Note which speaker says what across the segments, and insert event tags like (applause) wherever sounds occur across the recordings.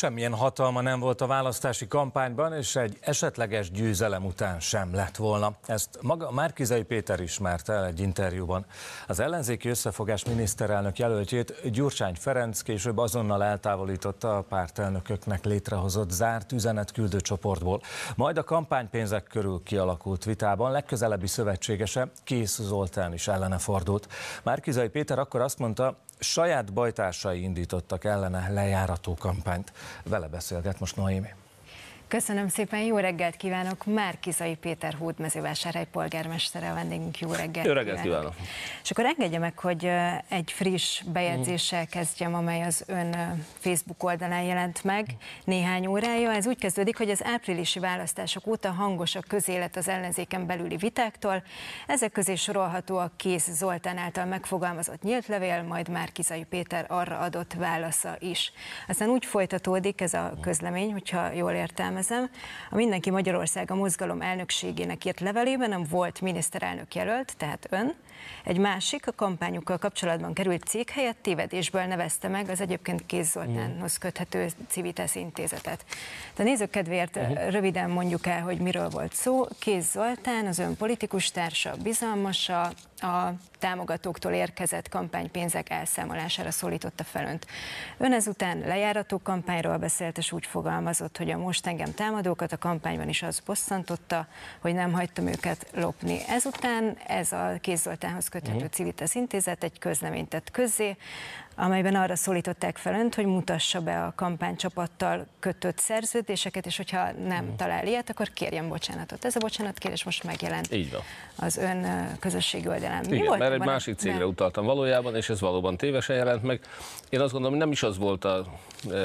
Speaker 1: Semmilyen hatalma nem volt a választási kampányban, és egy esetleges győzelem után sem lett volna. Ezt maga Márkizai Péter ismerte el egy interjúban. Az ellenzéki összefogás miniszterelnök jelöltjét Gyurcsány Ferenc később azonnal eltávolította a pártelnököknek létrehozott zárt üzenetküldő csoportból. Majd a kampánypénzek körül kialakult vitában legközelebbi szövetségese Kész Zoltán is ellene fordult. Márkizai Péter akkor azt mondta, saját bajtársai indítottak ellene lejárató kampányt. Vele beszélget most Noémi.
Speaker 2: Köszönöm szépen, jó reggelt kívánok! Márkizai Péter Hódmezővásárhely polgármestere a vendégünk, jó reggelt,
Speaker 3: jó reggelt kívánok. kívánok!
Speaker 2: És akkor engedje meg, hogy egy friss bejegyzéssel kezdjem, amely az ön Facebook oldalán jelent meg néhány órája. Ez úgy kezdődik, hogy az áprilisi választások óta hangos a közélet az ellenzéken belüli vitáktól. Ezek közé sorolható a Kész Zoltán által megfogalmazott nyílt levél, majd Márkizai Péter arra adott válasza is. Aztán úgy folytatódik ez a közlemény, hogyha jól értelmezem, értelmezem, a Mindenki Magyarország a mozgalom elnökségének írt levelében nem volt miniszterelnök jelölt, tehát ön. Egy másik a kampányukkal kapcsolatban került cég helyett tévedésből nevezte meg az egyébként Kéz Zoltánhoz köthető Civitas intézetet. De nézők kedvéért uh-huh. röviden mondjuk el, hogy miről volt szó. Kéz Zoltán az ön politikus társa, bizalmasa, a támogatóktól érkezett kampánypénzek elszámolására szólította fel önt. Ön ezután lejárató kampányról beszélt, és úgy fogalmazott, hogy a most engem támadókat a kampányban is az bosszantotta, hogy nem hagytam őket lopni. Ezután ez a Kéz Zoltánhoz köthető uh-huh. Civitas intézet egy közleményt tett közzé, amelyben arra szólították fel önt, hogy mutassa be a kampánycsapattal kötött szerződéseket, és hogyha nem mm. talál ilyet, akkor kérjen bocsánatot. Ez a bocsánatkérés most megjelent
Speaker 3: Így van.
Speaker 2: az ön közösségi oldalán.
Speaker 3: Mi Igen, volt mert egy másik cégre nem? utaltam valójában, és ez valóban tévesen jelent meg. Én azt gondolom, hogy nem is az volt a e,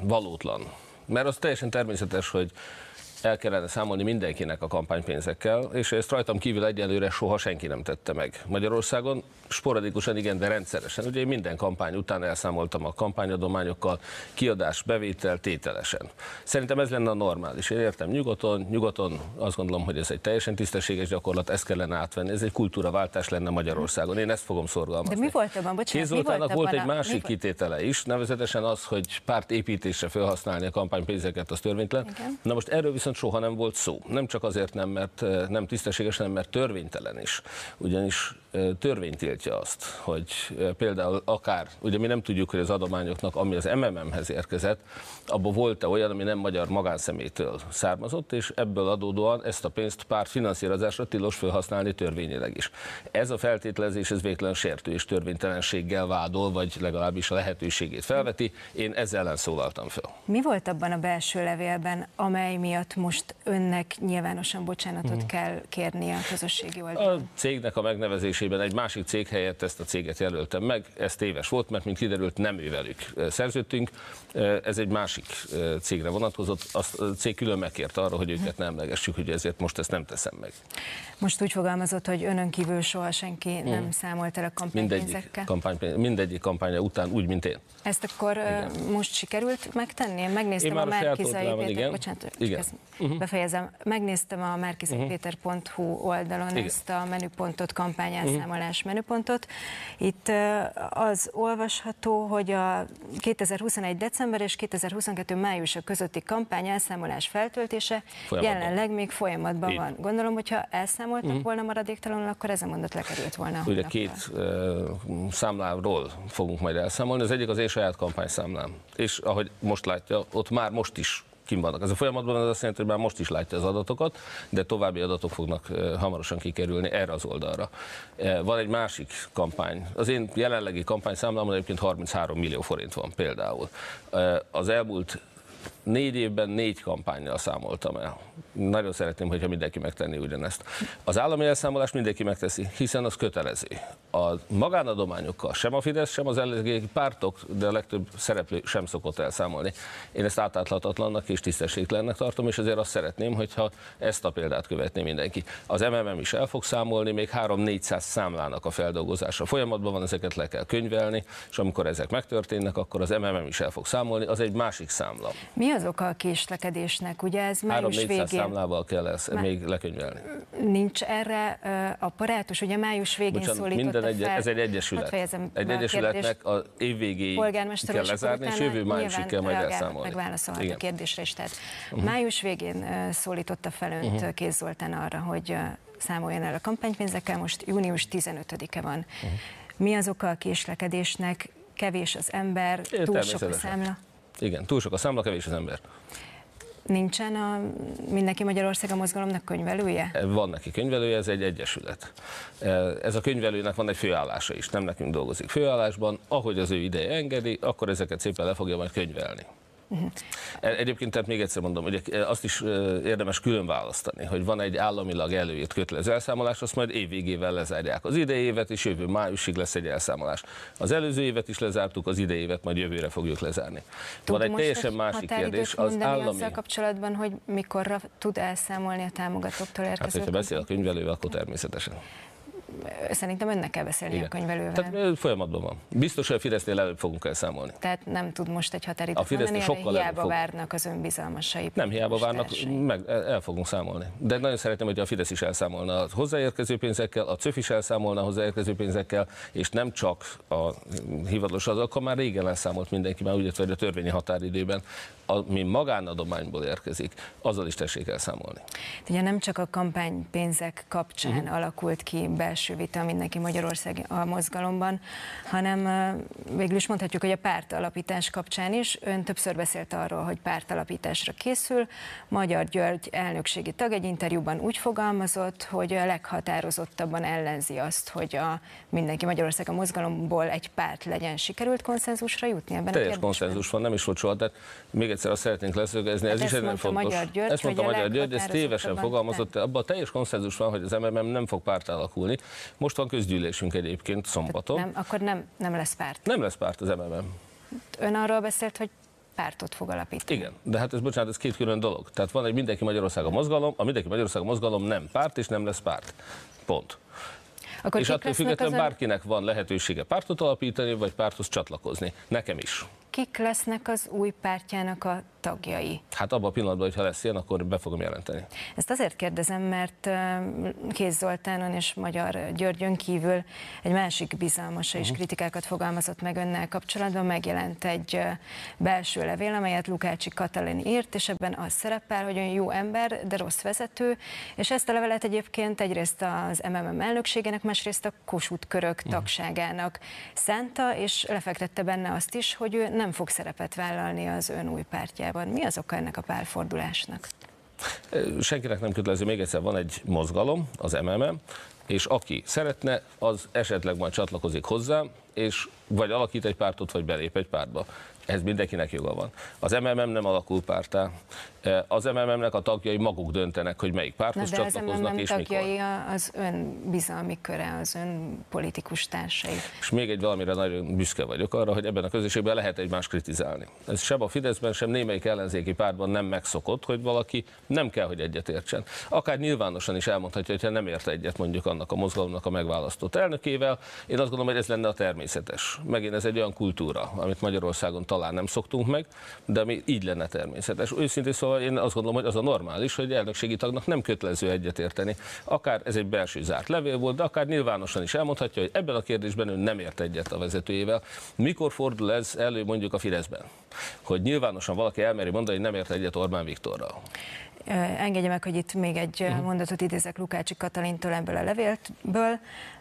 Speaker 3: valótlan. Mert az teljesen természetes, hogy el kellene számolni mindenkinek a kampánypénzekkel, és ezt rajtam kívül egyelőre soha senki nem tette meg. Magyarországon sporadikusan, igen, de rendszeresen. Ugye én minden kampány után elszámoltam a kampányadományokkal, kiadás, bevétel, tételesen. Szerintem ez lenne a normális. Én értem nyugaton, nyugaton azt gondolom, hogy ez egy teljesen tisztességes gyakorlat, ezt kellene átvenni. Ez egy kultúraváltás lenne Magyarországon. Én ezt fogom szorgalmazni.
Speaker 2: De mi volt abban? Bocsánat, mi volt,
Speaker 3: volt egy másik a... kitétele is, nevezetesen az, hogy párt építésre felhasználni a kampánypénzeket, az törvénytelen. Igen. Na most erről viszont soha nem volt szó. Nem csak azért nem, mert eh, nem tisztességes, hanem mert törvénytelen is. Ugyanis törvény tiltja azt, hogy például akár, ugye mi nem tudjuk, hogy az adományoknak, ami az MMM-hez érkezett, abban volt-e olyan, ami nem magyar magánszemétől származott, és ebből adódóan ezt a pénzt párt finanszírozásra tilos felhasználni törvényileg is. Ez a feltételezés, ez végtelen sértő és törvénytelenséggel vádol, vagy legalábbis a lehetőségét felveti. Én ezzel ellen szólaltam fel.
Speaker 2: Mi volt abban a belső levélben, amely miatt most önnek nyilvánosan bocsánatot hmm. kell kérnie a közösségi oldalon?
Speaker 3: A cégnek a megnevezésében egy másik cég helyett ezt a céget jelöltem meg. Ez téves volt, mert mint kiderült, nem ővelük szerződtünk. Ez egy másik cégre vonatkozott. A cég külön megkért arra, hogy őket nem emlegessük, hogy ezért most ezt nem teszem meg.
Speaker 2: Most úgy fogalmazott, hogy önön kívül soha senki hmm. nem számolt el a kampánypénzekkel?
Speaker 3: Mindegyik, mindegyik kampánya után úgy, mint én.
Speaker 2: Ezt akkor igen. most sikerült megtenni? Én megnéztem én a Márkizai Péter, bocsánat, igen. uh-huh. befejezem, megnéztem a márkizajpéter.hu oldalon igen. ezt a menüpontot, kampányelszámolás uh-huh. Menüpontot. Itt az olvasható, hogy a 2021. december és 2022. május közötti kampányelszámolás feltöltése folyamatban. jelenleg még folyamatban Így. van. Gondolom, hogyha elszámoltak uh-huh. volna maradéktalanul, akkor ez a mondat lekerült volna.
Speaker 3: Ugye két uh, számláról fogunk majd elszámolni. Az egyik az én saját kampányszámlám. És ahogy most látja, ott már most is kim vannak. Ez a folyamatban az azt jelenti, hogy már most is látja az adatokat, de további adatok fognak hamarosan kikerülni erre az oldalra. Van egy másik kampány. Az én jelenlegi kampányszámlámon egyébként 33 millió forint van például. Az elmúlt négy évben négy kampányjal számoltam el. Nagyon szeretném, hogyha mindenki megtenni ugyanezt. Az állami elszámolás mindenki megteszi, hiszen az kötelező. A magánadományokkal sem a Fidesz, sem az ellenzéki pártok, de a legtöbb szereplő sem szokott elszámolni. Én ezt átláthatatlannak és tisztességtelennek tartom, és ezért azt szeretném, hogyha ezt a példát követné mindenki. Az MMM is el fog számolni, még 3-400 számlának a feldolgozása folyamatban van, ezeket le kell könyvelni, és amikor ezek megtörténnek, akkor az MMM is el fog számolni, az egy másik számla.
Speaker 2: Mi az oka a késlekedésnek? Ugye ez május
Speaker 3: 3-400
Speaker 2: végén
Speaker 3: számlával kell ezt
Speaker 2: Má-
Speaker 3: még lekönyvelni.
Speaker 2: nincs erre ö, apparátus, ugye május végén
Speaker 3: Bocsánat,
Speaker 2: szólította
Speaker 3: minden egy,
Speaker 2: fel.
Speaker 3: ez egy egyesület. Egy
Speaker 2: a
Speaker 3: egyesületnek az év végéig kell lezárni, és jövő májusig kell majd elszámolni.
Speaker 2: Megválaszolhat
Speaker 3: Igen.
Speaker 2: a kérdésre is. Tehát uh-huh. május végén ö, szólította fel önt uh-huh. Kéz Zoltán arra, hogy ö, számoljon el a kampánypénzekkel, most június 15-e van. Uh-huh. Mi az oka a késlekedésnek? Kevés az ember, túl sok a számla?
Speaker 3: Igen, túl sok a számla, kevés az ember.
Speaker 2: Nincsen a Mindenki Magyarország a mozgalomnak könyvelője?
Speaker 3: Van neki könyvelője, ez egy egyesület. Ez a könyvelőnek van egy főállása is, nem nekünk dolgozik főállásban. Ahogy az ő ideje engedi, akkor ezeket szépen le fogja majd könyvelni. E- Egyébként tehát még egyszer mondom, hogy azt is ö, érdemes külön választani, hogy van egy államilag előírt kötelező elszámolás, azt majd évvégével lezárják. Az idei évet és jövő májusig lesz egy elszámolás. Az előző évet is lezártuk, az idei évet majd jövőre fogjuk lezárni.
Speaker 2: Tud
Speaker 3: van egy teljesen
Speaker 2: egy
Speaker 3: másik kérdés, az állami...
Speaker 2: azzal kapcsolatban, hogy mikorra tud elszámolni a támogatóktól
Speaker 3: Hát,
Speaker 2: érkező
Speaker 3: hogyha beszél a könyvelővel, akkor természetesen.
Speaker 2: Szerintem önnek kell beszélni a könyvelővel.
Speaker 3: Tehát folyamatban van. Biztos, hogy a Fidesznél előbb fogunk elszámolni.
Speaker 2: Tehát nem tud most egy határidőt
Speaker 3: A Fidesznél
Speaker 2: mondani,
Speaker 3: sokkal
Speaker 2: hiába
Speaker 3: fog.
Speaker 2: várnak az önbizalmasai.
Speaker 3: Nem hiába várnak, meg el fogunk számolni. De nagyon szeretném, hogy a Fidesz is elszámolna a hozzáérkező pénzekkel, a CÖF is elszámolna a hozzáérkező pénzekkel, és nem csak a hivatalos azokkal, már régen elszámolt mindenki, már úgy értve, hogy a törvényi határidőben, ami magánadományból érkezik, azzal is tessék elszámolni.
Speaker 2: Ugye nem csak a kampánypénzek kapcsán uh-huh. alakult ki belső vita mindenki Magyarország a mozgalomban, hanem végül is mondhatjuk, hogy a pártalapítás kapcsán is. Ön többször beszélt arról, hogy pártalapításra készül. Magyar György elnökségi tag egy interjúban úgy fogalmazott, hogy a leghatározottabban ellenzi azt, hogy a mindenki Magyarország a mozgalomból egy párt legyen. Sikerült konszenzusra jutni ebben a
Speaker 3: Teljes
Speaker 2: kérdésben?
Speaker 3: konszenzus van, nem is volt soha, tehát még egyszer azt szeretnénk leszögezni, ez
Speaker 2: Hát
Speaker 3: is egy nagyon fontos.
Speaker 2: Magyar György,
Speaker 3: ezt mondta Magyar György, ez tévesen fogalmazott, abban a teljes konszenzus van, hogy az MMM nem fog párt alakulni. Most van közgyűlésünk egyébként szombaton.
Speaker 2: Nem, akkor nem, nem lesz párt.
Speaker 3: Nem lesz párt az MMM.
Speaker 2: Ön arról beszélt, hogy pártot fog alapítani.
Speaker 3: Igen, de hát ez bocsánat, ez két külön dolog. Tehát van egy mindenki Magyarország a mozgalom, a mindenki Magyarország a mozgalom nem párt és nem lesz párt. Pont.
Speaker 2: Akkor
Speaker 3: és attól függetlenül
Speaker 2: az ön,
Speaker 3: bárkinek van lehetősége pártot alapítani, vagy párthoz csatlakozni. Nekem is.
Speaker 2: Kik lesznek az új pártjának a tagjai?
Speaker 3: Hát abban a pillanatban, hogyha lesz ilyen, akkor be fogom jelenteni.
Speaker 2: Ezt azért kérdezem, mert Kéz Zoltánon és Magyar Györgyön kívül egy másik bizalmasa is kritikákat fogalmazott meg önnel kapcsolatban. Megjelent egy belső levél, amelyet Lukácsi Katalin írt, és ebben az szerepel, hogy ön jó ember, de rossz vezető, és ezt a levelet egyébként egyrészt az MMM elnökségének, másrészt a Kossuth körök tagságának szánta, és lefektette benne azt is, hogy ő nem fog szerepet vállalni az ön új pártjában. Mi az oka ennek a pálfordulásnak?
Speaker 3: Senkinek nem kötelező, még egyszer van egy mozgalom, az MMM, és aki szeretne, az esetleg majd csatlakozik hozzám, és vagy alakít egy pártot, vagy belép egy pártba. Ez mindenkinek joga van. Az MMM nem alakul pártá. Az MMM-nek a tagjai maguk döntenek, hogy melyik párthoz csatlakoznak
Speaker 2: MMM
Speaker 3: és
Speaker 2: tagjai
Speaker 3: mikor.
Speaker 2: az ön bizalmi köre, az ön politikus társai.
Speaker 3: És még egy valamire nagyon büszke vagyok arra, hogy ebben a közösségben lehet egymást kritizálni. Ez sem a Fideszben, sem némelyik ellenzéki pártban nem megszokott, hogy valaki nem kell, hogy egyet értsen. Akár nyilvánosan is elmondhatja, hogyha nem ért egyet mondjuk annak a mozgalomnak a megválasztott elnökével. Én azt gondolom, hogy ez lenne a természetes. Megint ez egy olyan kultúra, amit Magyarországon talán nem szoktunk meg, de ami így lenne természetes. Őszintén szóval én azt gondolom, hogy az a normális, hogy elnökségi tagnak nem kötelező egyetérteni. Akár ez egy belső zárt levél volt, de akár nyilvánosan is elmondhatja, hogy ebben a kérdésben ő nem ért egyet a vezetőjével. Mikor fordul ez elő mondjuk a Fideszben? Hogy nyilvánosan valaki elmeri mondani, hogy nem ért egyet Orbán Viktorral.
Speaker 2: Engedje meg, hogy itt még egy
Speaker 3: Mhm.
Speaker 2: mondatot idézek Lukácsi Katalintól ebből a levélből.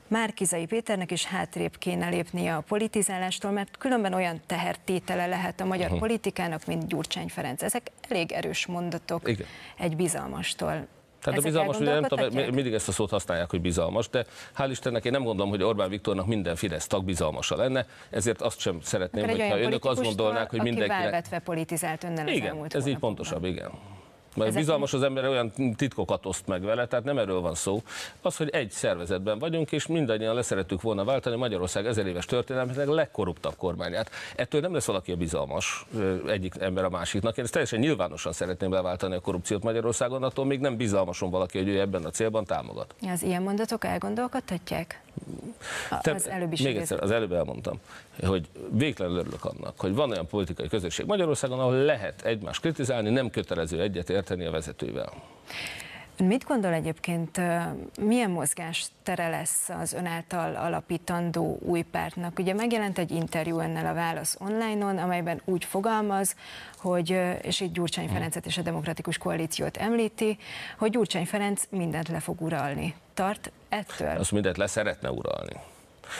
Speaker 2: Márkizai Péternek is hátrébb kéne lépnie a politizálástól, mert különben olyan tehertétele lehet a magyar
Speaker 3: Mhm.
Speaker 2: politikának, mint Gyurcsány Ferenc. Ezek elég erős mondatok
Speaker 3: Igen.
Speaker 2: egy bizalmastól.
Speaker 3: Tehát
Speaker 2: Ezek
Speaker 3: a bizalmas, ugye nem tudom, mindig ezt a szót használják, hogy bizalmas, de hál' Istennek én nem gondolom, hogy Orbán Viktornak minden Fidesz tag bizalmasa lenne, ezért azt sem szeretném,
Speaker 2: Akkor
Speaker 3: hogyha önök azt gondolnák, hogy
Speaker 2: aki
Speaker 3: mindenkinek...
Speaker 2: válvetve politizált önnel az
Speaker 3: Igen,
Speaker 2: elmúlt
Speaker 3: ez így
Speaker 2: hónapokban.
Speaker 3: pontosabb, igen. Mert
Speaker 2: Ezek-
Speaker 3: bizalmas az ember olyan titkokat oszt meg vele, tehát nem erről van szó. Az, hogy egy szervezetben vagyunk, és mindannyian leszerettük volna váltani Magyarország ezer éves történelmének legkorruptabb kormányát. Ettől nem lesz valaki a bizalmas egyik ember a másiknak. Én ezt teljesen nyilvánosan szeretném leváltani a korrupciót Magyarországon, attól még nem bizalmason valaki, hogy ő ebben a célban támogat.
Speaker 2: Az ilyen mondatok elgondolkodtatják? Te, az előbb is
Speaker 3: Még egyszer, az előbb elmondtam, hogy végtelenül örülök annak, hogy van olyan politikai közösség Magyarországon, ahol lehet egymást kritizálni, nem kötelező egyet érteni a vezetővel.
Speaker 2: Mit gondol egyébként, milyen mozgás tere lesz az ön által alapítandó új pártnak? Ugye megjelent egy interjú önnel a Válasz online-on, amelyben úgy fogalmaz, hogy, és itt Gyurcsány Ferencet és a Demokratikus Koalíciót említi, hogy Gyurcsány Ferenc mindent le fog uralni. Tart ettől?
Speaker 3: Azt mindent le szeretne uralni.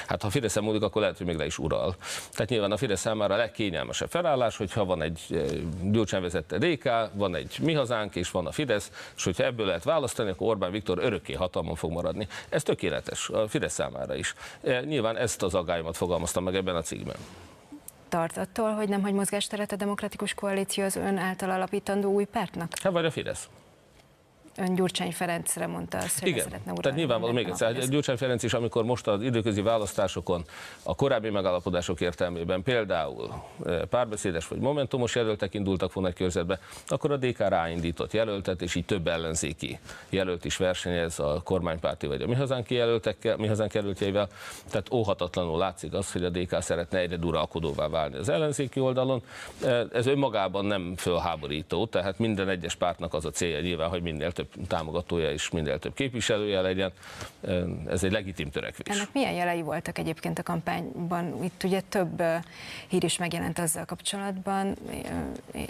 Speaker 3: Hát ha Fidesz múlik, akkor lehet, hogy még le is ural. Tehát nyilván a Fidesz számára a legkényelmesebb felállás, hogyha van egy eh, Gyurcsány vezette DK, van egy Mi Hazánk és van a Fidesz, és hogyha ebből lehet választani, akkor Orbán Viktor örökké hatalmon fog maradni. Ez tökéletes a Fidesz számára is. Eh, nyilván ezt az aggályomat fogalmaztam meg ebben a cikkben
Speaker 2: tart attól, hogy nem hagy mozgásteret a demokratikus koalíció az ön által alapítandó új pártnak?
Speaker 3: Hát vagy a Fidesz
Speaker 2: ön Gyurcsány Ferencre mondta azt, hogy
Speaker 3: Igen, szeretne tehát nyilvánvaló még egyszer, ez... Gyurcsány Ferenc is, amikor most az időközi választásokon a korábbi megállapodások értelmében például eh, párbeszédes vagy momentumos jelöltek indultak volna egy körzetbe, akkor a DK ráindított jelöltet, és így több ellenzéki jelölt is versenyez a kormánypárti vagy a mi hazánk jelöltekkel, mi hazánk jelöltjeivel. Tehát óhatatlanul látszik az, hogy a DK szeretne egyre duralkodóvá válni az ellenzéki oldalon. Eh, ez önmagában nem fölháborító, tehát minden egyes pártnak az a célja nyilván, hogy minél több több támogatója és minél több képviselője legyen. Ez egy legitim törekvés.
Speaker 2: Ennek milyen jelei voltak egyébként a kampányban? Itt ugye több hír is megjelent azzal kapcsolatban,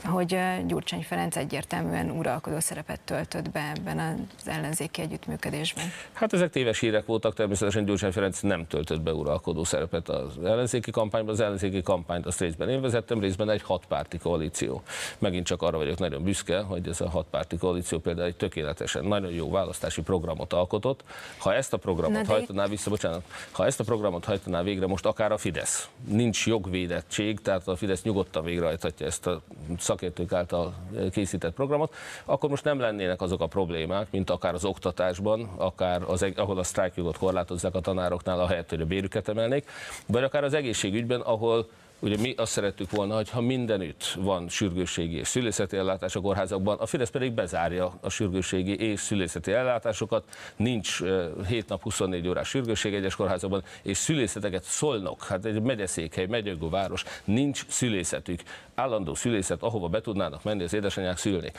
Speaker 2: hogy Gyurcsány Ferenc egyértelműen uralkodó szerepet töltött be ebben az ellenzéki együttműködésben.
Speaker 3: Hát ezek téves hírek voltak, természetesen Gyurcsány Ferenc nem töltött be uralkodó szerepet az ellenzéki kampányban. Az ellenzéki kampányt azt részben én vezettem, részben egy hatpárti koalíció. Megint csak arra vagyok nagyon büszke, hogy ez a hatpárti koalíció például egy tökéletes tökéletesen nagyon jó választási programot alkotott. Ha ezt a programot de... hajtaná vissza, bocsánat, ha ezt a programot hajtaná végre most akár a Fidesz, nincs jogvédettség, tehát a Fidesz nyugodtan végrehajthatja ezt a szakértők által készített programot, akkor most nem lennének azok a problémák, mint akár az oktatásban, akár az, ahol a sztrájkjogot korlátozzák a tanároknál, ahelyett, hogy a bérüket emelnék, vagy akár az egészségügyben, ahol Ugye mi azt szerettük volna, hogy ha mindenütt van sürgősségi és szülészeti ellátás a kórházakban, a Fidesz pedig bezárja a sürgősségi és szülészeti ellátásokat, nincs 7 nap 24 órás sürgősség egyes kórházakban, és szülészeteket szolnok, hát egy megyeszékhely, megyegő város, nincs szülészetük, állandó szülészet, ahova be tudnának menni az édesanyák szülni.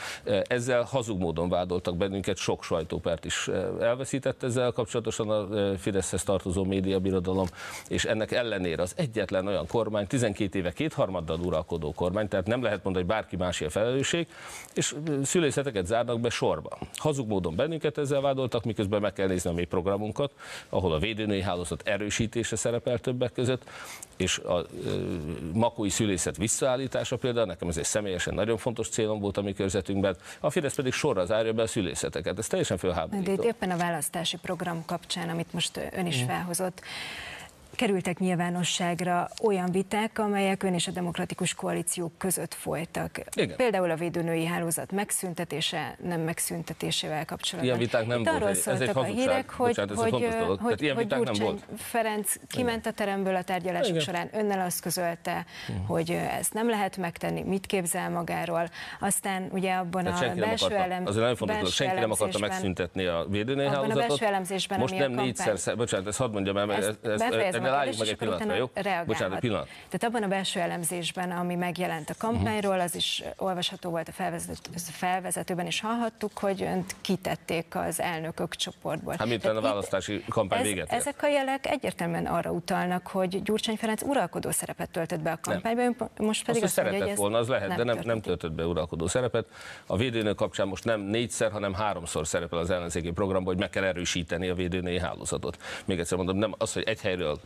Speaker 3: Ezzel hazug módon vádoltak bennünket, sok sajtópert is elveszített ezzel kapcsolatosan a Fideszhez tartozó médiabirodalom, és ennek ellenére az egyetlen olyan kormány, 12 éve kétharmaddal uralkodó kormány, tehát nem lehet mondani, hogy bárki más a felelősség, és szülészeteket zárnak be sorba. Hazug módon bennünket ezzel vádoltak, miközben meg kell nézni a mi programunkat, ahol a védőnői hálózat erősítése szerepel többek között, és a makói szülészet visszaállítása például, nekem ez egy személyesen nagyon fontos célom volt a mi körzetünkben, a Fidesz pedig sorra zárja be a szülészeteket. Ez teljesen fölháborító.
Speaker 2: De itt éppen a választási program kapcsán, amit most ön is felhozott, kerültek nyilvánosságra olyan viták, amelyek ön és a demokratikus koalíciók között folytak. Igen. Például a védőnői hálózat megszüntetése, nem megszüntetésével kapcsolatban.
Speaker 3: Ilyen viták nem
Speaker 2: Itt
Speaker 3: volt.
Speaker 2: Ez egy a hírek, hogy, Bocsánat, hogy, hogy, hogy, ilyen hogy nem volt. Ferenc kiment Igen. a teremből a tárgyalások Igen. során, önnel azt közölte, uh-huh. hogy ezt nem lehet megtenni, mit képzel magáról. Aztán ugye abban Tehát a belső elem,
Speaker 3: Azért nagyon fontos, senki nem akarta megszüntetni a védőnői hálózatot.
Speaker 2: a belső elemzésben,
Speaker 3: Most nem négyszer, bocsánat, ezt hadd mondjam el, mert ez, ez, de álljunk meg egy pillanatra, jó? Bocsánat, egy pillanat.
Speaker 2: Tehát abban a belső elemzésben, ami megjelent a kampányról, az is olvasható volt a felvezető, felvezetőben is hallhattuk, hogy önt kitették az elnökök csoportból.
Speaker 3: Hát mint a választási kampány ez, véget
Speaker 2: Ezek a jelek egyértelműen arra utalnak, hogy Gyurcsány Ferenc uralkodó szerepet töltött be a kampányban, most pedig
Speaker 3: azt, azt mondja, hogy ez volna, az lehet, nem de nem, nem töltött be uralkodó szerepet. A védőnő kapcsán most nem négyszer, hanem háromszor szerepel az ellenzéki programban, hogy meg kell erősíteni a védőnői hálózatot. Még egyszer mondom, nem az, hogy egy helyről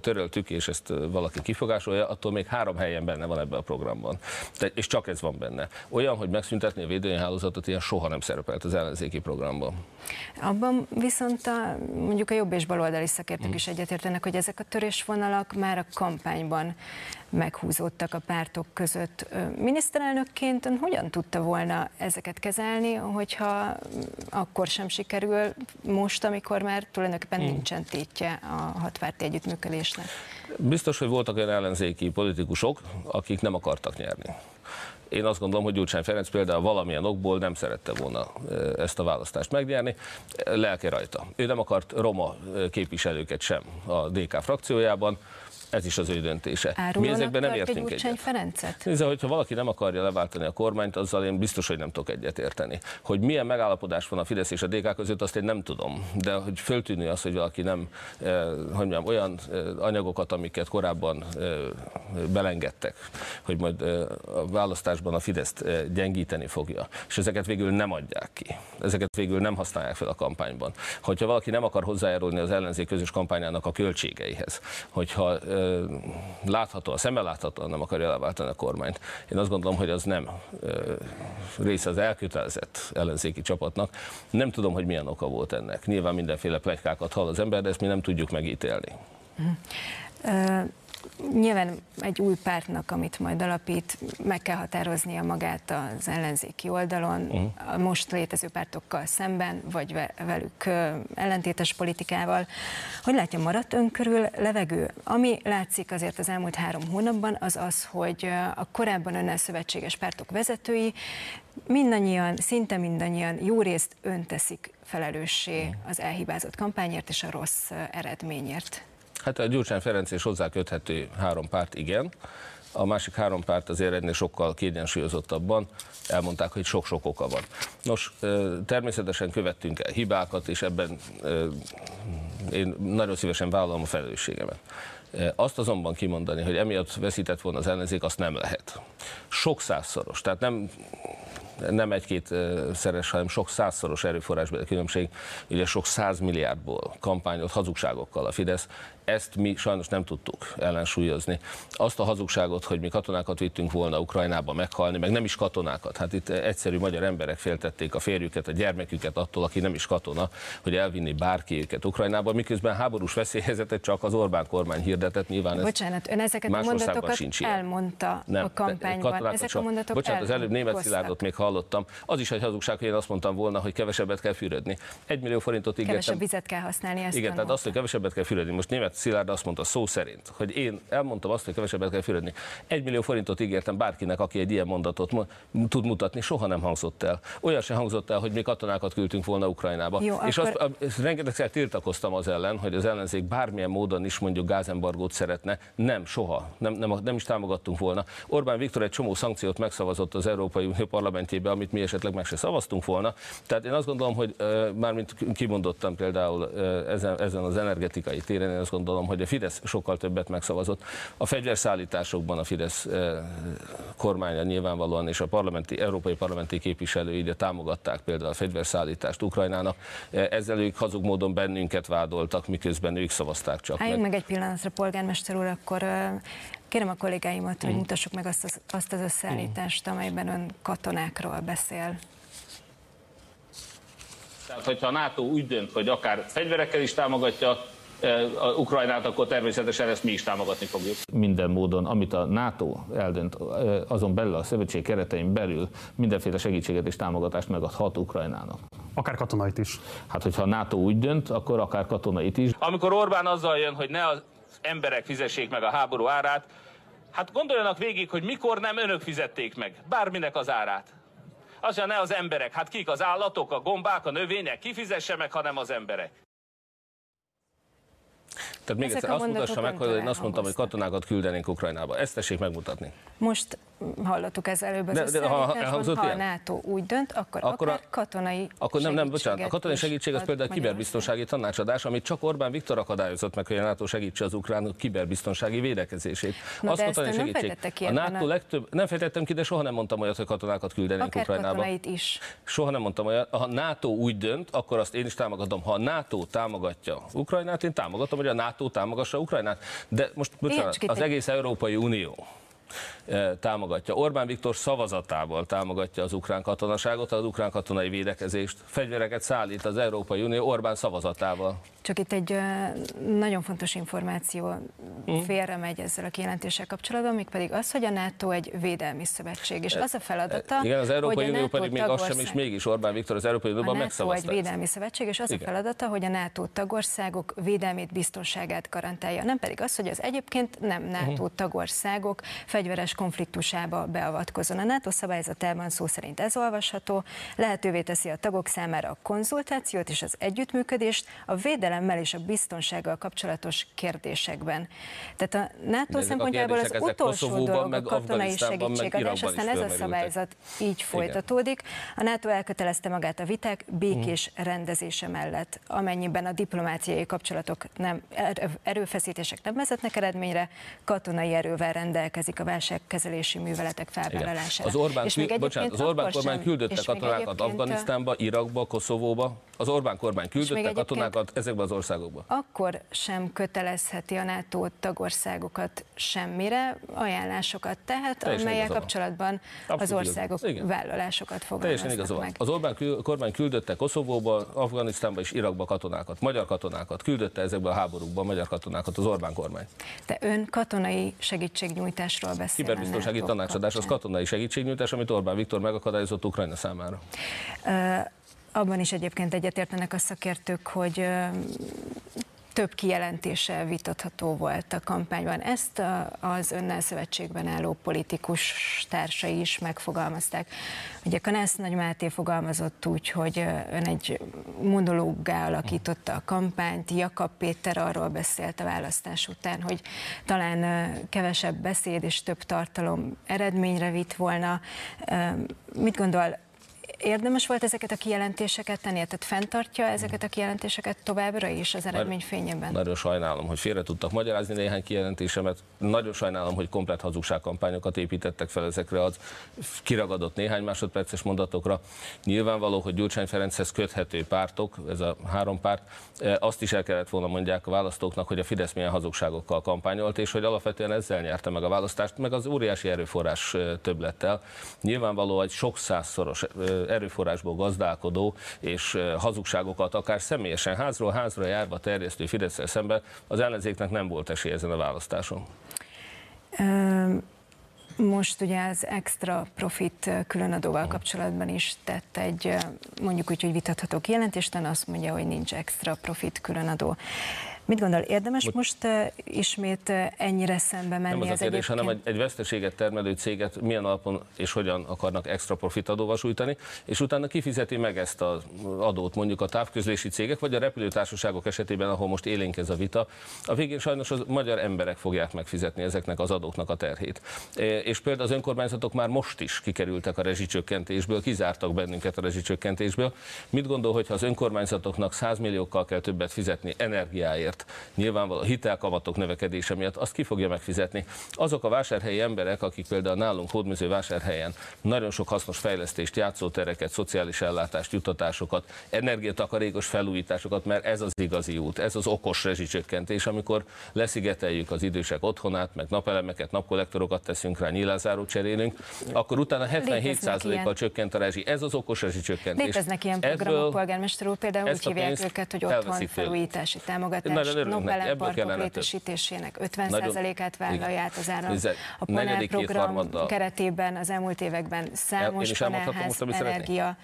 Speaker 3: töröltük, és ezt valaki kifogásolja, attól még három helyen benne van ebben a programban. De, és csak ez van benne. Olyan, hogy megszüntetni a védőnyhálózatot, ilyen soha nem szerepelt az ellenzéki programban.
Speaker 2: Abban viszont a, mondjuk a jobb és baloldali szakértők hmm. is egyetértenek, hogy ezek a törésvonalak már a kampányban meghúzódtak a pártok között. Miniszterelnökként ön hogyan tudta volna ezeket kezelni, hogyha akkor sem sikerül most, amikor már tulajdonképpen hmm. nincsen tétje a hatpárti együttműködésnek?
Speaker 3: Biztos, hogy voltak olyan ellenzéki politikusok, akik nem akartak nyerni Én azt gondolom, hogy Gyurcsány Ferenc például valamilyen okból nem szerette volna ezt a választást megnyerni. Lelke rajta. Ő nem akart roma képviselőket sem a DK frakciójában, ez is az ő döntése.
Speaker 2: Árulónak Mi ezekben nem értünk egyet. Ferencet?
Speaker 3: Nézze, hogyha valaki nem akarja leváltani a kormányt, azzal én biztos, hogy nem tudok egyet érteni. Hogy milyen megállapodás van a Fidesz és a DK között, azt én nem tudom. De hogy föltűnő az, hogy valaki nem, eh, hogy mondjam, olyan eh, anyagokat, amiket korábban eh, belengedtek, hogy majd eh, a választásban a Fideszt eh, gyengíteni fogja, és ezeket végül nem adják ki. Ezeket végül nem használják fel a kampányban. Hogyha valaki nem akar hozzájárulni az ellenzék közös kampányának a költségeihez, hogyha eh, látható, szemmel láthatóan nem akarja leváltani a kormányt. Én azt gondolom, hogy az nem része az elkötelezett ellenzéki csapatnak. Nem tudom, hogy milyen oka volt ennek. Nyilván mindenféle plegykákat hall az ember, de ezt mi nem tudjuk megítélni.
Speaker 2: Uh, Nyilván egy új pártnak, amit majd alapít, meg kell határoznia magát az ellenzéki oldalon, uh-huh. a most létező pártokkal szemben, vagy velük ellentétes politikával. Hogy látja, maradt ön körül levegő? Ami látszik azért az elmúlt három hónapban, az az, hogy a korábban önnel szövetséges pártok vezetői mindannyian, szinte mindannyian jó részt önteszik felelőssé az elhibázott kampányért és a rossz eredményért.
Speaker 3: Hát a Gyurcsány Ferenc és hozzá köthető három párt igen, a másik három párt azért ennél sokkal kiegyensúlyozottabban elmondták, hogy sok-sok oka van. Nos, természetesen követtünk el hibákat, és ebben én nagyon szívesen vállalom a felelősségemet. Azt azonban kimondani, hogy emiatt veszített volna az ellenzék, azt nem lehet. Sok százszoros, tehát nem nem egy-két szeres, hanem sok százszoros erőforrásbeli különbség, ugye sok százmilliárdból kampányolt hazugságokkal a Fidesz ezt mi sajnos nem tudtuk ellensúlyozni. Azt a hazugságot, hogy mi katonákat vittünk volna Ukrajnába meghalni, meg nem is katonákat. Hát itt egyszerű magyar emberek féltették a férjüket, a gyermeküket attól, aki nem is katona, hogy elvinni bárki őket Ukrajnába, miközben háborús veszélyhelyzetet csak az Orbán kormány hirdetett. Nyilván ez
Speaker 2: Bocsánat, ön ezeket a mondatokat sincs elmondta nem, a kampányban. Ezek a mondatok
Speaker 3: Bocsánat, az előbb német Szilárdot még hallottam. Az is egy hazugság, hogy én azt mondtam volna, hogy kevesebbet kell fürödni. Egy millió forintot ígértem.
Speaker 2: Kevesebb vizet kell használni. Ezt
Speaker 3: Igen, tehát azt, hogy kevesebbet kell fürödni. Most német Szilárd azt mondta szó szerint, hogy én elmondtam azt, hogy kevesebbet kell fürödni. Egy millió forintot ígértem bárkinek, aki egy ilyen mondatot tud mutatni, soha nem hangzott el. Olyan se hangzott el, hogy mi katonákat küldtünk volna Ukrajnába. Jó, és akkor... azt, rengetegszer tiltakoztam az ellen, hogy az ellenzék bármilyen módon is mondjuk gázembargót szeretne. Nem, soha. Nem, nem, nem is támogattunk volna. Orbán Viktor egy csomó szankciót megszavazott az Európai Unió (laughs) parlamentjébe, amit mi esetleg meg se szavaztunk volna. Tehát én azt gondolom, hogy mármint kimondottam például ezen, ezen az energetikai téren, én azt gondolom, hogy a Fidesz sokkal többet megszavazott. A fegyverszállításokban a Fidesz kormánya nyilvánvalóan és a parlamenti, európai parlamenti képviselői ide támogatták például a fegyverszállítást Ukrajnának. Ezzel ők hazug módon bennünket vádoltak, miközben ők szavazták csak
Speaker 2: Álljunk meg. meg egy pillanatra, polgármester úr, akkor kérem a kollégáimat, hogy mm. mutassuk meg azt az, azt az összeállítást, amelyben ön katonákról beszél.
Speaker 4: Tehát, hogyha a NATO úgy dönt, hogy akár fegyverekkel is támogatja a Ukrajnát, akkor természetesen ezt mi is támogatni fogjuk.
Speaker 3: Minden módon, amit a NATO eldönt, azon belül a szövetség keretein belül mindenféle segítséget és támogatást megadhat Ukrajnának.
Speaker 5: Akár katonait is.
Speaker 3: Hát, hogyha a NATO úgy dönt, akkor akár katonait is.
Speaker 4: Amikor Orbán azzal jön, hogy ne az emberek fizessék meg a háború árát, hát gondoljanak végig, hogy mikor nem önök fizették meg bárminek az árát. Az, hogy ne az emberek, hát kik az állatok, a gombák, a növények, kifizesse meg, hanem az emberek.
Speaker 3: Tehát még Ezek egyszer azt mutassa meg, hogy én azt mondtam, hogy katonákat küldenénk Ukrajnába. Ezt tessék megmutatni.
Speaker 2: Most hallottuk ez előbb az de, de, ha, ha a NATO úgy dönt, akkor, akkor akár a, katonai
Speaker 3: Akkor nem, nem, bocsánat, a katonai segítség az például a kiberbiztonsági tanácsadás, amit csak Orbán Viktor akadályozott meg, hogy a NATO segítse az ukrán kiberbiztonsági védekezését.
Speaker 2: Na, az katonai segítség.
Speaker 3: A NATO legtöbb, nem fejtettem ki, de soha nem mondtam olyat, hogy katonákat küldenénk Ukrajnába.
Speaker 2: is.
Speaker 3: Soha nem mondtam olyat. Ha a NATO úgy dönt, akkor azt én is támogatom. Ha a NATO támogatja Ukrajnát, én támogatom, hogy a NATO támogassa Ukrajnát. De most bocsánat, az egész Európai Unió támogatja. Orbán Viktor szavazatával támogatja az ukrán katonaságot, az ukrán katonai védekezést. Fegyvereket szállít az Európai Unió Orbán szavazatával.
Speaker 2: Csak itt egy nagyon fontos információ mm. félre megy ezzel a kijelentéssel kapcsolatban, még pedig az, hogy a NATO egy védelmi szövetség, és az a feladata,
Speaker 3: Igen, az Európai Unió pedig még az sem, és mégis Orbán Viktor az Európai Unióban
Speaker 2: megszavazta. egy védelmi szövetség, és az Igen. a feladata, hogy a NATO tagországok védelmét, biztonságát garantálja. Nem pedig az, hogy az egyébként nem NATO uh-huh. tagországok fegy fegyveres konfliktusába beavatkozon. A NATO szabályzatában szó szerint ez olvasható, lehetővé teszi a tagok számára a konzultációt és az együttműködést a védelemmel és a biztonsággal kapcsolatos kérdésekben. Tehát a NATO szempontjából az utolsó dolog a katonai segítségadás, aztán ez a szabályzat így folytatódik. A NATO elkötelezte magát a viták békés hmm. rendezése mellett, amennyiben a diplomáciai kapcsolatok nem, erőfeszítések nem vezetnek eredményre, katonai erővel rendelkezik a válságkezelési műveletek felvállalására.
Speaker 3: Az Orbán, és még bocsánat, az Orbán kormány küldötte katonákat Afganisztánba, Irakba, Koszovóba. Az Orbán kormány küldötte katonákat ezekbe az országokba.
Speaker 2: Akkor sem kötelezheti a NATO tagországokat semmire, ajánlásokat tehet, Teljesen amelyek kapcsolatban Abszolút az országok igaz. vállalásokat fogalmaznak meg.
Speaker 3: Az Orbán kormány küldötte Koszovóba, Afganisztánba és Irakba katonákat, magyar katonákat, küldötte ezekbe a háborúkba magyar katonákat az Orbán kormány.
Speaker 2: De ön katonai segítségnyújtásról beszél.
Speaker 3: Kiberbiztonsági tanácsadás az katonai segítségnyújtás, amit Orbán Viktor megakadályozott Ukrajna számára.
Speaker 2: Uh, abban is egyébként egyetértenek a szakértők, hogy több kijelentése vitatható volt a kampányban. Ezt az önnel szövetségben álló politikus társai is megfogalmazták. Ugye Kanász Nagy Máté fogalmazott úgy, hogy ön egy monológgá alakította a kampányt, Jakab Péter arról beszélt a választás után, hogy talán kevesebb beszéd és több tartalom eredményre vitt volna. Mit gondol, érdemes volt ezeket a kijelentéseket tenni, tehát fenntartja ezeket a kijelentéseket továbbra is az eredmény fényében?
Speaker 3: Nagyon sajnálom, hogy félre tudtak magyarázni néhány kijelentésemet. Nagyon sajnálom, hogy komplet hazugságkampányokat építettek fel ezekre az kiragadott néhány másodperces mondatokra. Nyilvánvaló, hogy Gyurcsány Ferenchez köthető pártok, ez a három párt, e, azt is el kellett volna mondják a választóknak, hogy a Fidesz milyen hazugságokkal kampányolt, és hogy alapvetően ezzel nyerte meg a választást, meg az óriási erőforrás e, többlettel. Nyilvánvaló, egy sok százszoros e, erőforrásból gazdálkodó és hazugságokat akár személyesen házról házra járva terjesztő fidesz szemben az ellenzéknek nem volt esély ezen a választáson.
Speaker 2: Most ugye az extra profit különadóval kapcsolatban is tett egy mondjuk úgy, hogy vitatható kijelentést, azt mondja, hogy nincs extra profit különadó. Mit gondol, érdemes most, most uh, ismét uh, ennyire szembe menni?
Speaker 3: Nem az, az a kérdés, hanem egy, egy veszteséget termelő céget milyen alapon és hogyan akarnak extra profit adóval sújtani, és utána kifizeti meg ezt az adót mondjuk a távközlési cégek, vagy a repülőtársaságok esetében, ahol most élénk ez a vita. A végén sajnos az magyar emberek fogják megfizetni ezeknek az adóknak a terhét. És például az önkormányzatok már most is kikerültek a rezsicsökkentésből, kizártak bennünket a rezsicsökkentésből. Mit gondol, hogyha az önkormányzatoknak 100 milliókkal kell többet fizetni energiáért, miért nyilvánvaló a hitelkamatok növekedése miatt, azt ki fogja megfizetni. Azok a vásárhelyi emberek, akik például nálunk Hódműző vásárhelyen nagyon sok hasznos fejlesztést, játszótereket, szociális ellátást, juttatásokat, energiatakarékos felújításokat, mert ez az igazi út, ez az okos rezsicsökkentés, amikor leszigeteljük az idősek otthonát, meg napelemeket, napkollektorokat teszünk rá, nyilázárót cserélünk, akkor utána 77%-kal csökkent a rezsi. Ez az okos rezsicsökkentés.
Speaker 2: Léteznek ilyen programok, Ebből polgármester úr, például úgy hívják őket, hogy otthon felújítási támogatás nagyon Nobel parkok létesítésének 50%-át vállalja át az állam. A panel program keretében az elmúlt években számos panelház energia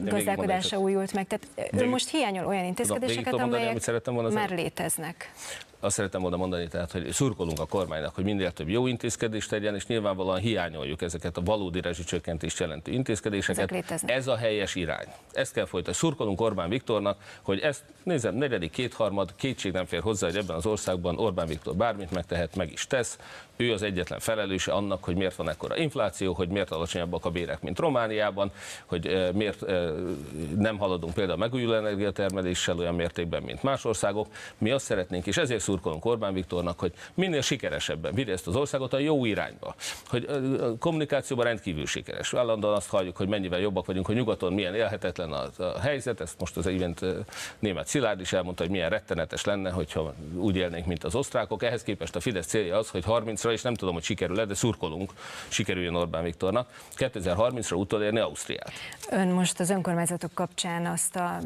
Speaker 2: gazdálkodása újult meg. Tehát ő most hiányol olyan intézkedéseket, amelyek már léteznek
Speaker 3: azt szeretem volna mondani, tehát, hogy szurkolunk a kormánynak, hogy minél több jó intézkedést tegyen, és nyilvánvalóan hiányoljuk ezeket a valódi rezsicsökkentést jelentő intézkedéseket. Ez a helyes irány. Ezt kell folytatni. Szurkolunk Orbán Viktornak, hogy ezt nézem, negyedik, kétharmad, kétség nem fér hozzá, hogy ebben az országban Orbán Viktor bármit megtehet, meg is tesz. Ő az egyetlen felelőse annak, hogy miért van ekkora infláció, hogy miért alacsonyabbak a bérek, mint Romániában, hogy miért nem haladunk például megújuló energiatermeléssel olyan mértékben, mint más országok. Mi azt szeretnénk, és ezért szurkolunk Orbán Viktornak, hogy minél sikeresebben vigye ezt az országot a jó irányba. Hogy a kommunikációban rendkívül sikeres. Állandóan azt halljuk, hogy mennyivel jobbak vagyunk, hogy nyugaton milyen élhetetlen a, a helyzet. Ezt most az imént német Szilárd is elmondta, hogy milyen rettenetes lenne, hogyha úgy élnénk, mint az osztrákok. Ehhez képest a Fidesz célja az, hogy 30-ra, és nem tudom, hogy sikerül-e, de szurkolunk, sikerüljön Orbán Viktornak, 2030-ra utolérni Ausztriát.
Speaker 2: Ön most az önkormányzatok kapcsán azt a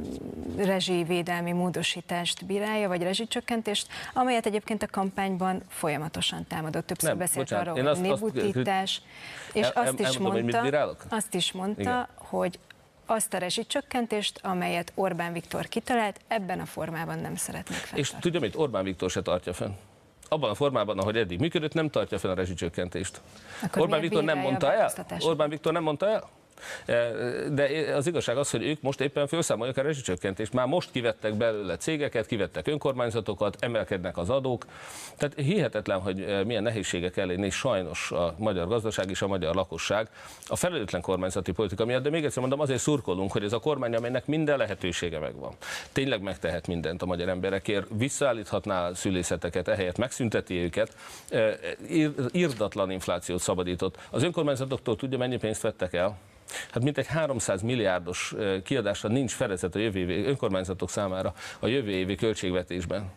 Speaker 2: rezsivédelmi módosítást bírálja, vagy rezsicsökkentést, amelyet egyébként a kampányban folyamatosan támadott. Többször nem, beszélt bocsánat, arról, hogy néputítás, és el, azt, is mondta, azt is mondta, Igen. hogy azt a rezsicsökkentést, amelyet Orbán Viktor kitalált, ebben a formában nem szeretnék fenntartani.
Speaker 3: És tudja, mit Orbán Viktor se tartja fenn abban a formában, ahogy eddig működött, nem tartja fel a rezsicsökkentést.
Speaker 2: Akkor
Speaker 3: Orbán Viktor nem mondta el? Orbán Viktor nem mondta el? E, De az igazság az, hogy ők most éppen felszámolják a rezsicsökkentést. Már most kivettek belőle cégeket, kivettek önkormányzatokat, emelkednek az adók. Tehát hihetetlen, hogy e, milyen nehézségek elé néz sajnos a magyar gazdaság és a magyar lakosság a felelőtlen kormányzati politika miatt. De még egyszer mondom, azért szurkolunk, hogy ez a kormány, amelynek minden lehetősége megvan, tényleg megtehet mindent a magyar emberekért, visszaállíthatná a szülészeteket, ehelyett megszünteti őket, e, ír- írdatlan inflációt szabadított. Az önkormányzatoktól tudja, mennyi pénzt vettek el? Hát mintegy 300 milliárdos kiadásra nincs fedezet a jövő évi önkormányzatok számára a jövő évi költségvetésben.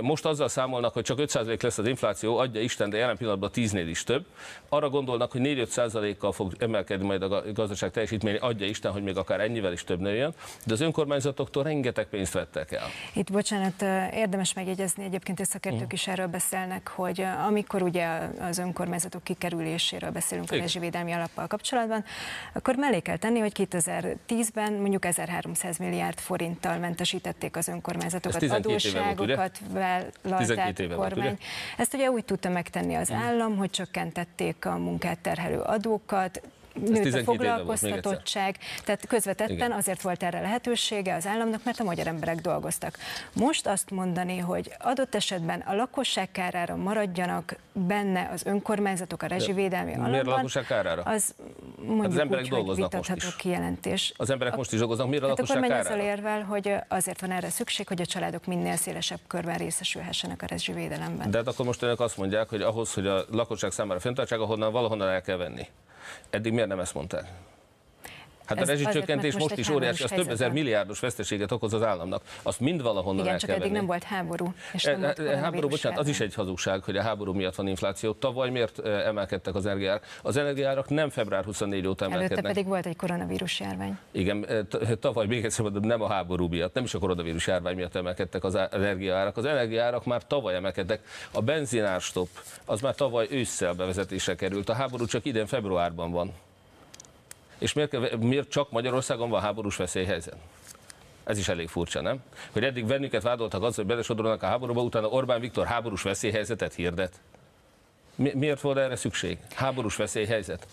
Speaker 3: Most azzal számolnak, hogy csak 5% lesz az infláció, adja Isten, de jelen pillanatban 10-nél is több. Arra gondolnak, hogy 4-5%-kal fog emelkedni majd a ga- gazdaság teljesítmény, adja Isten, hogy még akár ennyivel is több nőjön, de az önkormányzatoktól rengeteg pénzt vettek el.
Speaker 2: Itt, bocsánat, érdemes megjegyezni, egyébként a szakértők is erről beszélnek, hogy amikor ugye az önkormányzatok kikerüléséről beszélünk a
Speaker 3: Igen.
Speaker 2: rezsivédelmi alappal kapcsolatban, akkor mellé kell tenni, hogy 2010-ben mondjuk 1300 milliárd forinttal mentesítették az önkormányzatokat,
Speaker 3: Ez 12 éve volt, ugye?
Speaker 2: adósságokat vállalták
Speaker 3: 12 éve
Speaker 2: a kormány.
Speaker 3: ugye?
Speaker 2: Ezt ugye úgy tudta megtenni az állam, hogy csökkentették a munkát terhelő adókat, nőtt a
Speaker 3: 12 éve volt, még egyszer.
Speaker 2: foglalkoztatottság, tehát közvetetten
Speaker 3: Igen.
Speaker 2: azért volt erre lehetősége az államnak, mert a magyar emberek dolgoztak. Most azt mondani, hogy adott esetben a lakosság kárára maradjanak benne az önkormányzatok a rezsivédelmi
Speaker 3: miért
Speaker 2: alapban,
Speaker 3: lakosság kárára?
Speaker 2: az mondjuk
Speaker 3: emberek
Speaker 2: úgy,
Speaker 3: dolgoznak most is.
Speaker 2: kijelentés.
Speaker 3: Az emberek most is dolgoznak, miért a
Speaker 2: Hát akkor
Speaker 3: lakosság
Speaker 2: megy azzal
Speaker 3: kárára?
Speaker 2: érvel, hogy azért van erre szükség, hogy a családok minél szélesebb körben részesülhessenek a rezsivédelemben.
Speaker 3: De hát akkor most önök azt mondják, hogy ahhoz, hogy a lakosság számára fenntartsák, ahonnan valahonnan el kell venni. Eddig miért nem ezt mondták? Hát
Speaker 2: Ez
Speaker 3: a rezsicsökkentés
Speaker 2: most
Speaker 3: most is óriási, az több ezer milliárdos veszteséget okoz az államnak. Azt mind valahonnan
Speaker 2: Igen,
Speaker 3: el
Speaker 2: csak
Speaker 3: kell
Speaker 2: eddig
Speaker 3: venni.
Speaker 2: nem volt háború, és
Speaker 3: E-
Speaker 2: nem volt
Speaker 3: e- Háború, bocsánat, az is egy hazugság, hogy a háború miatt van infláció. Tavaly miért e, emelkedtek az energiárak? Az energiárak nem február 24 óta
Speaker 2: Előtte
Speaker 3: emelkednek.
Speaker 2: pedig volt egy koronavírus járvány.
Speaker 3: Igen, e, tavaly még egyszer mondom, nem a háború miatt, nem is a koronavírus járvány miatt emelkedtek az energiaárak. Az energiaárak már tavaly emelkedtek. A benzinárstop az már tavaly ősszel bevezetésre került. A háború csak idén februárban van. És miért, miért csak Magyarországon van háborús veszélyhelyzet? Ez is elég furcsa, nem? Hogy eddig bennünket vádoltak azzal, hogy belesodorolnak a háborúba, utána Orbán Viktor háborús veszélyhelyzetet hirdet. Mi, miért volt erre szükség? Háborús veszélyhelyzet?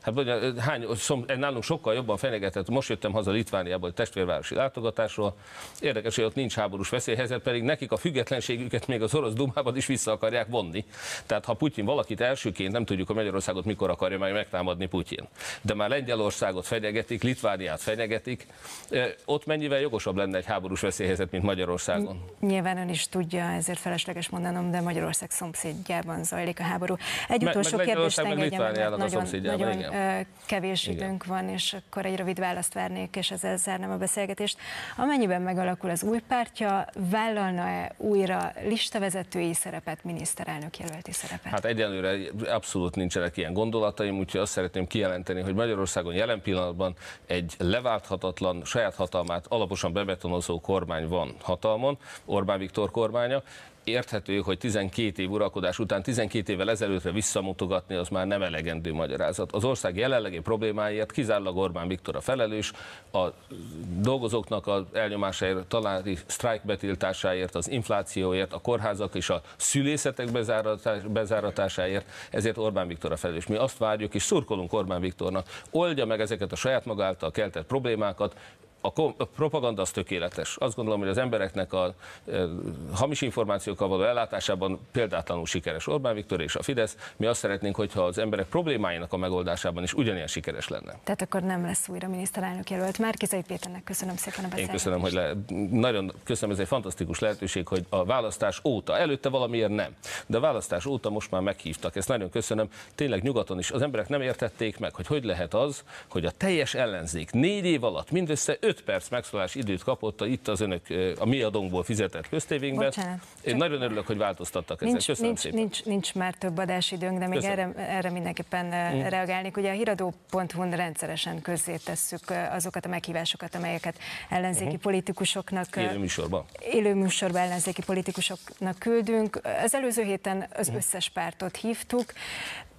Speaker 3: Hát vagy, hány, szom, nálunk sokkal jobban fenyegetett. Most jöttem haza Litvániából egy testvérvárosi látogatásról. Érdekes, hogy ott nincs háborús veszélyhelyzet, pedig nekik a függetlenségüket még az orosz dumában is vissza akarják vonni. Tehát ha Putyin valakit elsőként, nem tudjuk, hogy Magyarországot mikor akarja majd megtámadni Putyin. De már Lengyelországot fenyegetik, Litvániát fenyegetik. Ott mennyivel jogosabb lenne egy háborús veszélyhelyzet, mint Magyarországon?
Speaker 2: Nyilván ön is tudja, ezért felesleges mondanom, de Magyarország szomszédjában zajlik a háború. Egy
Speaker 3: Meg-
Speaker 2: utolsó
Speaker 3: meg
Speaker 2: kérdést
Speaker 3: meg
Speaker 2: meg,
Speaker 3: a
Speaker 2: nagyon, nagyon
Speaker 3: igen.
Speaker 2: Kevés
Speaker 3: Igen.
Speaker 2: időnk van, és akkor egy rövid választ várnék, és ezzel zárnám a beszélgetést. Amennyiben megalakul az új pártja, vállalna-e újra listavezetői szerepet, miniszterelnök jelölti szerepet?
Speaker 3: Hát egyelőre abszolút nincsenek ilyen gondolataim, úgyhogy azt szeretném kijelenteni, hogy Magyarországon jelen pillanatban egy leválthatatlan, saját hatalmát alaposan bebetonozó kormány van hatalmon, Orbán Viktor kormánya. Érthető, hogy 12 év uralkodás után 12 évvel ezelőttre visszamutogatni az már nem elegendő magyarázat. Az ország jelenlegi problémáiért kizárólag Orbán Viktor a felelős, a dolgozóknak az elnyomásáért, talári sztrájk betiltásáért, az inflációért, a kórházak és a szülészetek bezáratás- bezáratásáért, ezért Orbán Viktor a felelős. Mi azt várjuk és szurkolunk Orbán Viktornak, oldja meg ezeket a saját maga által keltett problémákat, a, a propaganda az tökéletes. Azt gondolom, hogy az embereknek a e, hamis információkkal való ellátásában példátlanul sikeres Orbán Viktor és a Fidesz. Mi azt szeretnénk, hogyha az emberek problémáinak a megoldásában is ugyanilyen sikeres lenne.
Speaker 2: Tehát akkor nem lesz újra miniszterelnök jelölt. Márkizai Péternek köszönöm szépen a
Speaker 3: Én
Speaker 2: beszélgetést.
Speaker 3: köszönöm, hogy le, nagyon köszönöm, ez egy fantasztikus lehetőség, hogy a választás óta, előtte valamiért nem, de a választás óta most már meghívtak. Ezt nagyon köszönöm. Tényleg nyugaton is az emberek nem értették meg, hogy hogy lehet az, hogy a teljes ellenzék négy év alatt mindössze 5 perc megszólás időt kapott a, itt az önök a mi adónkból fizetett köztévénkben.
Speaker 2: Bocsánat,
Speaker 3: Én nagyon örülök, hogy változtattak.
Speaker 2: Nincs,
Speaker 3: Köszönöm
Speaker 2: nincs,
Speaker 3: szépen.
Speaker 2: nincs, nincs már több adásidőnk, de még
Speaker 3: Köszönöm.
Speaker 2: erre, erre mindenképpen mm. reagálnék. Ugye a híradó.hu-n rendszeresen közzétesszük azokat a meghívásokat, amelyeket ellenzéki uh-huh. politikusoknak
Speaker 3: Élő műsorban.
Speaker 2: élő műsorban ellenzéki politikusoknak küldünk. Az előző héten az összes pártot hívtuk.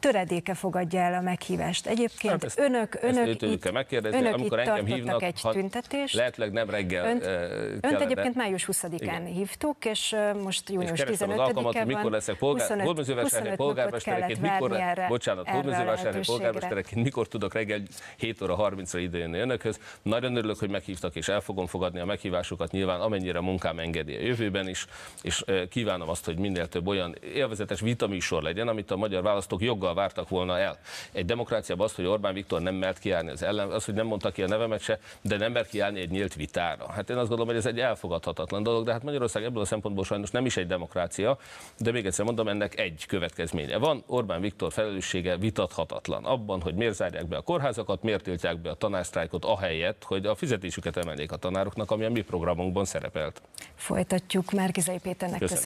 Speaker 2: Töredéke fogadja el a meghívást. Egyébként
Speaker 3: Hát ezt-
Speaker 2: önök,
Speaker 3: ezt
Speaker 2: önök
Speaker 3: őtőlük
Speaker 2: itt,
Speaker 3: kell megkérdezni,
Speaker 2: önök
Speaker 3: amikor
Speaker 2: itt
Speaker 3: engem hívnak,
Speaker 2: egy
Speaker 3: ha-
Speaker 2: tüntetést.
Speaker 3: Lehetőleg nem reggel
Speaker 2: Önt,
Speaker 3: eh,
Speaker 2: önt
Speaker 3: kellene.
Speaker 2: egyébként május 20-án
Speaker 3: Igen.
Speaker 2: hívtuk, és most június
Speaker 3: kerestem az
Speaker 2: 15-e
Speaker 3: alkalmat, hogy mikor
Speaker 2: van.
Speaker 3: leszek polgár,
Speaker 2: 25
Speaker 3: hódmezővásárhely
Speaker 2: 25
Speaker 3: polgármestereként,
Speaker 2: napot
Speaker 3: mikor,
Speaker 2: erre-
Speaker 3: bocsánat,
Speaker 2: lehetőségre.
Speaker 3: polgármestereként, mikor tudok reggel 7 óra 30-ra idejönni önökhöz. Nagyon örülök, hogy meghívtak, és el fogom fogadni a meghívásukat nyilván, amennyire a munkám engedi a jövőben is, és kívánom azt, hogy minél több olyan élvezetes vitaműsor legyen, amit a magyar választók joggal vártak volna el. Egy demokráciában az, hogy Orbán Viktor nem mert kiállni az ellen, az, hogy nem mondta ki a nevemet se, de nem mer kiállni egy nyílt vitára. Hát én azt gondolom, hogy ez egy elfogadhatatlan dolog, de hát Magyarország ebből a szempontból sajnos nem is egy demokrácia, de még egyszer mondom, ennek egy következménye van. Orbán Viktor felelőssége vitathatatlan abban, hogy miért zárják be a kórházakat, miért tiltják be a tanársztrájkot, ahelyett, hogy a fizetésüket emeljék a tanároknak, ami a mi programunkban szerepelt.
Speaker 2: Folytatjuk Márkizai Péternek.
Speaker 3: Köszönöm.